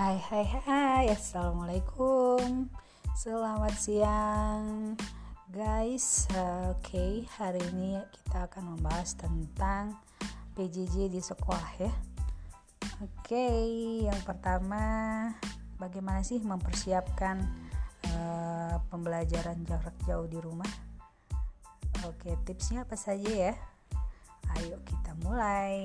Hai hai hai. Assalamualaikum. Selamat siang. Guys Oke. Okay, hari ini kita akan membahas tentang PJJ di sekolah ya. Oke okay, yang pertama Bagaimana sih mempersiapkan uh, Pembelajaran jarak jauh di rumah? Oke okay, tipsnya apa saja ya? Ayo kita mulai.